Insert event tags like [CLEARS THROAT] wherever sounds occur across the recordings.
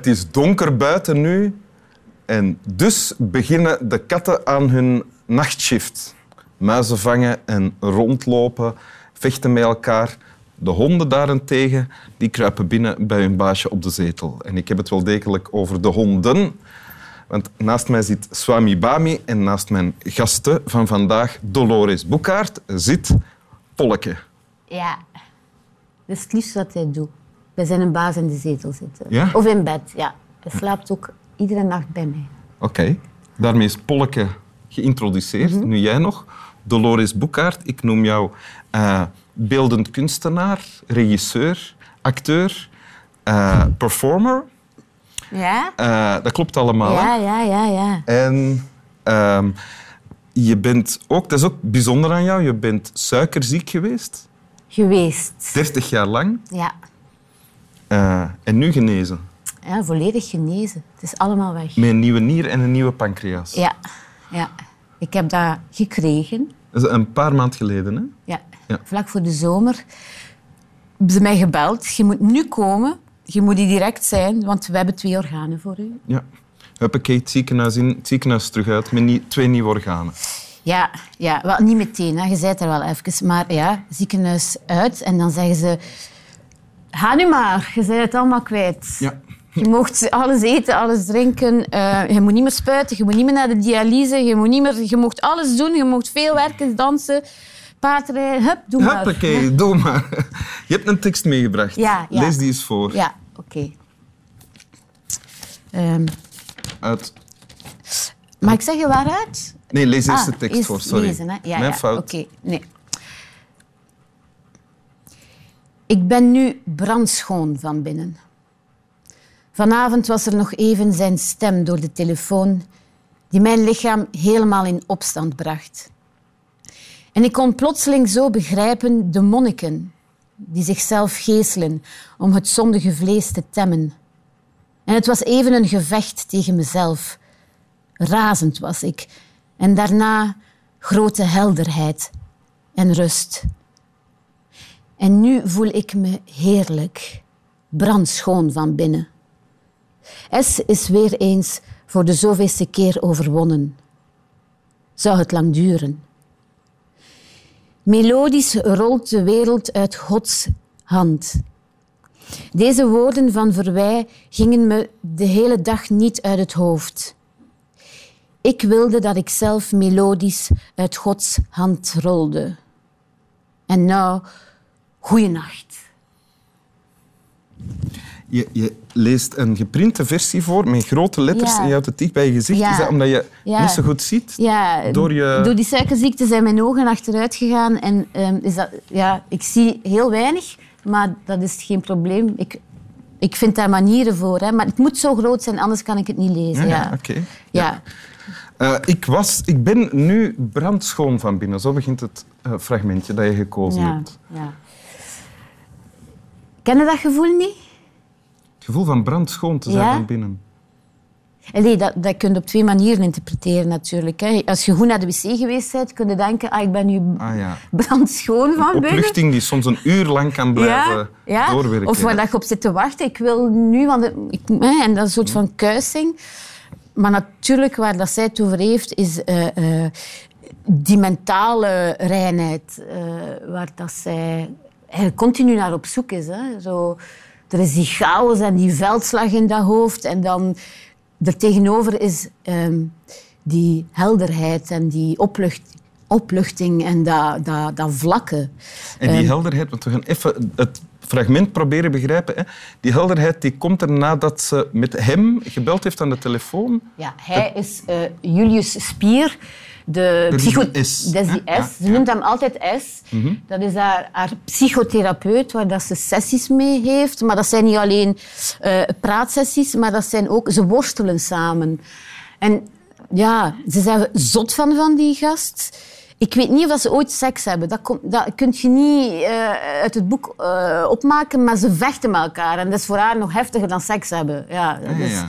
Het is donker buiten nu en dus beginnen de katten aan hun nachtshift. Muizen vangen en rondlopen, vechten met elkaar. De honden daarentegen die kruipen binnen bij hun baasje op de zetel. En ik heb het wel degelijk over de honden. Want naast mij zit Swami Bami en naast mijn gasten van vandaag, Dolores Boekaert, zit Polke. Ja, dat is het liefst wat hij doet. Bij zijn baas in de zetel zitten. Ja? Of in bed, ja. Hij slaapt ook iedere nacht bij mij. Oké, daarmee is Polke geïntroduceerd. Nu jij nog. Dolores Boekaert, ik noem jou eh, beeldend kunstenaar, regisseur, acteur, eh, performer. Ja? Eh, dat klopt allemaal. hè? Ja, ja, ja, ja. En ehm, je bent ook, dat is ook bijzonder aan jou, je bent suikerziek geweest, Geweest. 30 jaar lang, Ja. Eh, en nu genezen. ja, volledig genezen. Het is allemaal weg. Met een nieuwe nier en een nieuwe pancreas. Ja, ja. Ik heb dat gekregen. Dat is een paar maanden geleden, hè? Ja. Ja. Vlak voor de zomer hebben ze mij gebeld. Je moet nu komen. Je moet hier direct zijn, want we hebben twee organen voor u. Ja. Huppakee, het ziekenhuis in, het ziekenhuis terug uit met nie- twee nieuwe organen. Ja, ja wel, niet meteen. Hè. Je zei het er wel even. Maar ja, ziekenhuis uit. En dan zeggen ze... Ga nu maar, je bent het allemaal kwijt. Ja. Je mocht alles eten, alles drinken. eh, je moet niet meer spuiten, je moet niet meer naar de dialyse. Je, moet niet meer, je mocht alles doen. Je mocht veel werken, dansen, paardrijden. Hup, doe maar. Huppakee, doe maar. Je hebt een tekst meegebracht. Ja, ja. Lees die eens voor. Ja, oké. Ehm, Uit... mag ik zeggen waaruit? Nee, lees eerst Ah, de tekst voor, sorry. Lezen, hè? Ja, Mijn ja. fout. Oké, nee. Ik ben nu brandschoon van binnen. Vanavond was er nog even zijn stem door de telefoon die mijn lichaam helemaal in opstand bracht. En ik kon plotseling zo begrijpen de monniken die zichzelf geeselen om het zondige vlees te temmen. En het was even een gevecht tegen mezelf. Razend was ik. En daarna grote helderheid en rust. En nu voel ik me heerlijk, brandschoon van binnen. S is weer eens voor de zoveelste keer overwonnen. Zou het lang duren? Melodisch rolt de wereld uit Gods hand. Deze woorden van Verwij gingen me de hele dag niet uit het hoofd. Ik wilde dat ik zelf melodisch uit Gods hand rolde. En nou, goeienacht. Je, je leest een geprinte versie voor met grote letters Ja. en je houdt het dicht bij je gezicht. Ja. Is dat omdat je Ja. niet zo goed ziet? Ja, Door je- door die suikerziekte zijn mijn ogen achteruit gegaan. En ehm, is dat, ja, ik zie heel weinig, maar dat is geen probleem. Ik, ik vind daar manieren voor. Hè. Maar het moet zo groot zijn, anders kan ik het niet lezen. Ja, oké. Ja. Eh, ik, was, ik ben nu brandschoon van binnen. Zo begint het eh, fragmentje dat je gekozen Ja, hebt. ja. Ken je dat gevoel niet? Het gevoel van brandschoon te zijn Ja? van binnen. Nee, dat, dat kun je op twee manieren interpreteren natuurlijk. Hè. Als je goed naar de wc geweest bent, kun je denken, ah, ik ben nu Ah ja. brandschoon van binnen. Opluchting die soms een uur lang kan blijven doorwerken. Of waar dat je op zit te wachten. Ik wil nu, want ik, hè, en dat is een soort van kuising. Maar natuurlijk, waar dat zij het over heeft, is eh, eh, die mentale reinheid. eh, waar dat zij eigenlijk continu naar op zoek is. Hè. Zo, er is die chaos en die veldslag in dat hoofd. En dan er tegenover is ehm, die helderheid en die oplucht, opluchting en dat, dat, dat vlakke. En Ehm. die helderheid, want we gaan even het fragment proberen begrijpen. Hè. Die helderheid die komt er nadat ze met hem gebeld heeft aan de telefoon. Ja, hij is eh, Julius Spier, de psycho... S, Dat is die S. Ja, Ze ja. Mhm. noemt hem altijd S. Dat is haar, haar psychotherapeut, waar dat ze sessies mee heeft. Maar dat zijn niet alleen eh, praatsessies, maar dat zijn ook... Ze worstelen samen. En ja, ze zijn zot van, van die gast. Ik weet niet of dat ze ooit seks hebben. Dat, komt, dat kun je niet eh, uit het boek eh, opmaken, maar ze vechten met elkaar. En dat is voor haar nog heftiger dan seks hebben. Ja, dat ja, is- ja.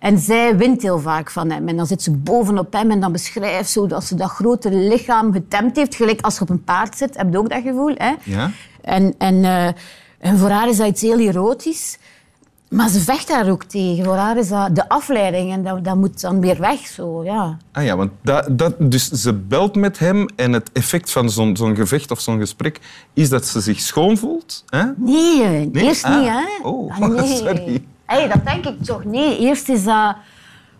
En zij wint heel vaak van hem. En dan zit ze bovenop hem en dan beschrijft ze hoe dat ze dat grote lichaam getemd heeft. Gelijk als je op een paard zit, heb je ook dat gevoel. Hè? Ja. En, en, eh, en voor haar is dat iets heel erotisch. Maar ze vecht daar ook tegen. Voor haar is dat de afleiding en dat, dat moet dan weer weg. Zo, ja. Ah ja, want dat, dat, dus ze belt met hem en het effect van zo'n zo'n gevecht of zo'n gesprek is dat ze zich schoon voelt. Hè? Nee, eerst Ah. niet, hè? Oh, Ah, nee. [LAUGHS] sorry. Hey, dat denk ik toch. Nee, eerst is dat...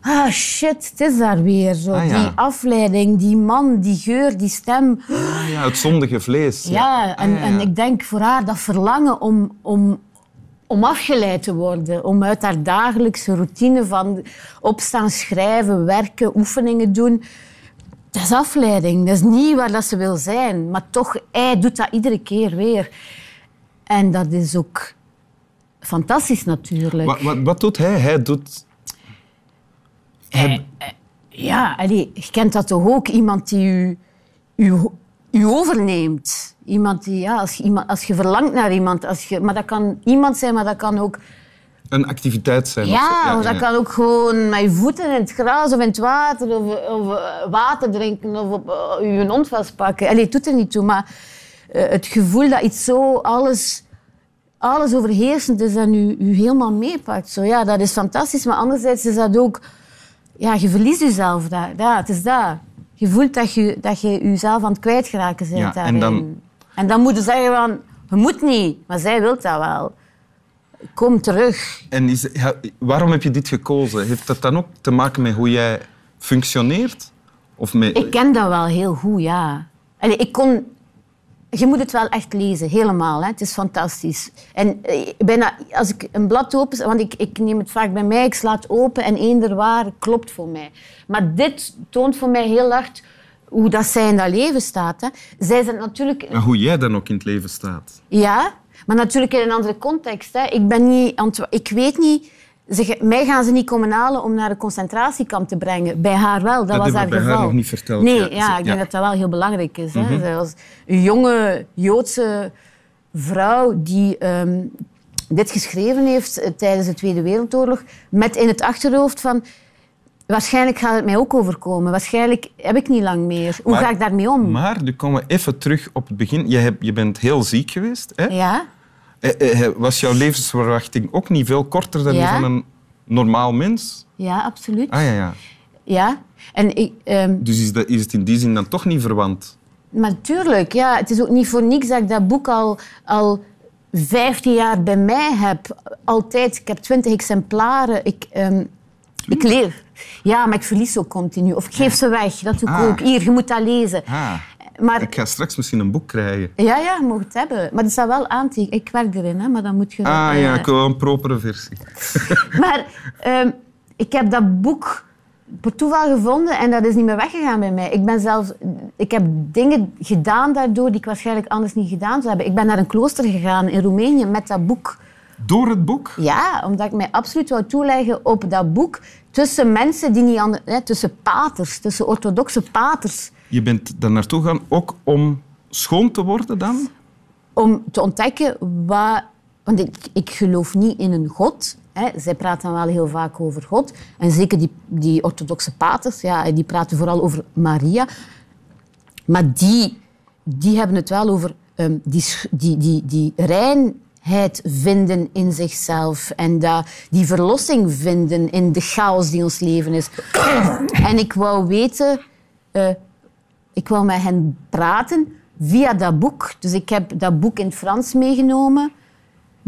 Ah, shit, het is daar weer. Zo. Ah, ja. Die afleiding, die man, die geur, die stem. Ah ja, het zondige vlees. Ja, en, Ah, ja. en ik denk voor haar dat verlangen om, om, om afgeleid te worden. Om uit haar dagelijkse routine van opstaan, schrijven, werken, oefeningen doen. Dat is afleiding. Dat is niet waar dat ze wil zijn. Maar toch, hij doet dat iedere keer weer. En dat is ook fantastisch natuurlijk. Wat, wat, wat doet hij? Hij doet... Hij- Ja, allee, je kent dat toch ook? Iemand die u, u, u overneemt. Iemand die, ja, als, je iemand, als je verlangt naar iemand. Als je, maar dat kan iemand zijn, maar dat kan ook... een activiteit zijn. Ja, dat kan ook gewoon met je voeten in het gras of in het water. Of, of eh, water drinken of op, eh, je hond vastpakken. Allee, het doet er niet toe, maar eh, het gevoel dat iets zo alles... Alles overheersend is en u, u helemaal meepakt. Zo, ja, dat is fantastisch, maar anderzijds is dat ook... Ja, je verliest jezelf daar. Ja, het is dat. Je voelt dat je, dat je jezelf aan het kwijtgeraken bent Ja, en dan- en dan moet je zeggen van... Je moet niet, maar zij wil dat wel. Kom terug. En is, waarom heb je dit gekozen? Heeft dat dan ook te maken met hoe jij functioneert? Of met... Ik ken dat wel heel goed, ja. Allee, ik kon... Je moet het wel echt lezen, helemaal. Hè. Het is fantastisch. En eh, bijna, als ik een blad open... Want ik, ik neem het vaak bij mij, ik sla het open en eender waar klopt voor mij. Maar dit toont voor mij heel hard hoe dat zij in dat leven staat. Hè. Zij zijn natuurlijk... En hoe jij dan ook in het leven staat. Ja, maar natuurlijk in een andere context. Hè. Ik, ben niet, ik weet niet... Ze, mij gaan ze niet komen halen om naar een concentratiekamp te brengen. Bij haar wel, dat, was haar bij haar geval. nog niet verteld, Nee, ja. ja, Ze- ik denk ja. Dat dat wel heel belangrijk is. Hè. Zij was een jonge Joodse vrouw die ehm, dit geschreven heeft eh, tijdens de Tweede Wereldoorlog met in het achterhoofd van... Waarschijnlijk gaat het mij ook overkomen. Waarschijnlijk heb ik niet lang meer. Hoe Maar- ga ik daarmee om? Maar nu komen we even terug op het begin. Je, hebt, je bent heel ziek geweest. Hè? Ja? Eh, eh, Was jouw levensverwachting ook niet veel korter dan die Ja. van een normaal mens? Ja, absoluut. Ah ja, ja. Ja. En ik, ehm, Dus is, dat, is het in die zin dan toch niet verwant? Maar tuurlijk, ja. Het is ook niet voor niks dat ik dat boek al, al 15 jaar bij mij heb. Altijd. Ik heb 20 exemplaren. Ik, ehm, ik leer. Ja, maar ik verlies ook continu. Of ik geef ze weg. Dat doe ik Ah. ook. Hier, je moet dat lezen. Ah, Maar ik ga straks misschien een boek krijgen. ja, ja, je mag het hebben. Maar er staat wel aantekenen. Ik werk erin, hè, maar dan moet je... Ah eh, ja, ik wil een propere versie. [LAUGHS] Maar ehm, ik heb dat boek per toeval gevonden en dat is niet meer weggegaan bij mij. Ik, ben zelfs, ik heb dingen gedaan daardoor die ik waarschijnlijk anders niet gedaan zou hebben. Ik ben naar een klooster gegaan in Roemenië met dat boek. Door het boek? Ja, omdat ik mij absoluut wou toeleggen op dat boek tussen mensen die niet aan hè, tussen paters, tussen orthodoxe paters. Je bent daar naartoe gegaan ook om schoon te worden dan? om te ontdekken wat... Want ik, ik geloof niet in een God. Hè. Zij praten wel heel vaak over God. En zeker die, die orthodoxe paters, ja, die praten vooral over Maria. Maar die, die hebben het wel over ehm, die, die, die, die reinheid vinden in zichzelf. En dat, die verlossing vinden in de chaos die ons leven is. [CLEARS THROAT] en ik wou weten... eh, ik wou met hen praten via dat boek. Dus ik heb dat boek in het Frans meegenomen.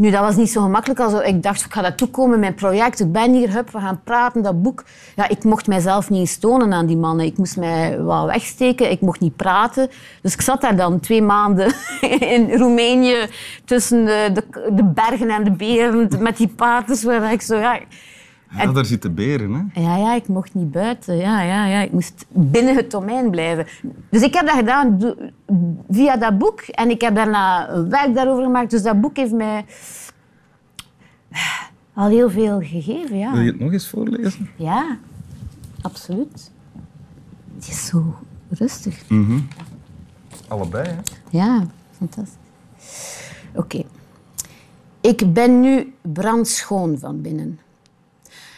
Nu, dat was niet zo gemakkelijk als ik dacht, ik ga dat toekomen, mijn project. Ik ben hier, hup, we gaan praten, dat boek. Ja, ik mocht mijzelf niet eens tonen aan die mannen. Ik moest mij wel wegsteken, ik mocht niet praten. Dus ik zat daar dan twee maanden [LAUGHS] in Roemenië tussen de, de, de bergen en de beren met die paters. Waar ik zo, ja, Ja, daar zitten beren, hè? ja, ja, ik mocht niet buiten. Ja, ja, ja. Ik moest binnen het domein blijven. Dus ik heb dat gedaan via dat boek. En ik heb daarna een werk daarover gemaakt. Dus dat boek heeft mij al heel veel gegeven. Ja, Wil je het nog eens voorlezen? ja absoluut. Het is zo rustig. Allebei, hè? Ja, fantastisch. Oké. Ik ben nu brandschoon van binnen.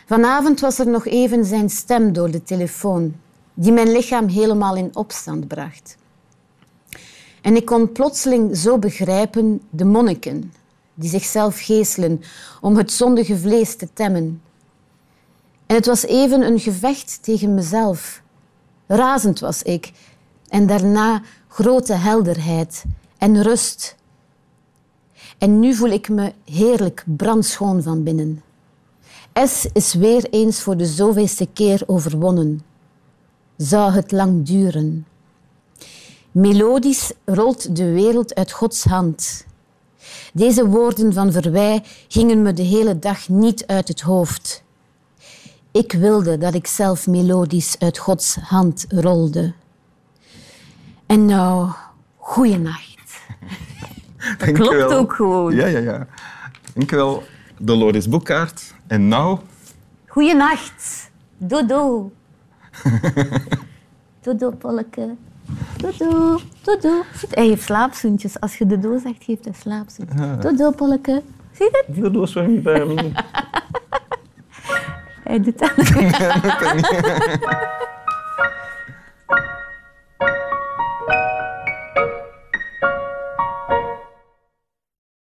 Vanavond was er nog even zijn stem door de telefoon, die mijn lichaam helemaal in opstand bracht. En ik kon plotseling zo begrijpen de monniken, die zichzelf geeselen om het zondige vlees te temmen. En het was even een gevecht tegen mezelf. Razend was ik. En daarna grote helderheid en rust. En nu voel ik me heerlijk brandschoon van binnen. S is weer eens voor de zoveelste keer overwonnen. Zou het lang duren? Melodisch rolt de wereld uit Gods hand. Deze woorden van Verwij gingen me de hele dag niet uit het hoofd. Ik wilde dat ik zelf melodisch uit Gods hand rolde. En nou, goeienacht. [LAUGHS] Dat klopt ook gewoon. Ja, ja, ja. Dank je wel, Dolores Boekkaart. En nou, Goeienacht. Dodo. [LAUGHS] Dodo, Polleke. Dodo, Dodo. Hij heeft slaapzoentjes. Als je Dodo zegt, geeft hij slaapzoentjes. Dodo, Polleke. Zie je het? Dodo is niet bij. Hij doet dat. [LAUGHS] [LAUGHS]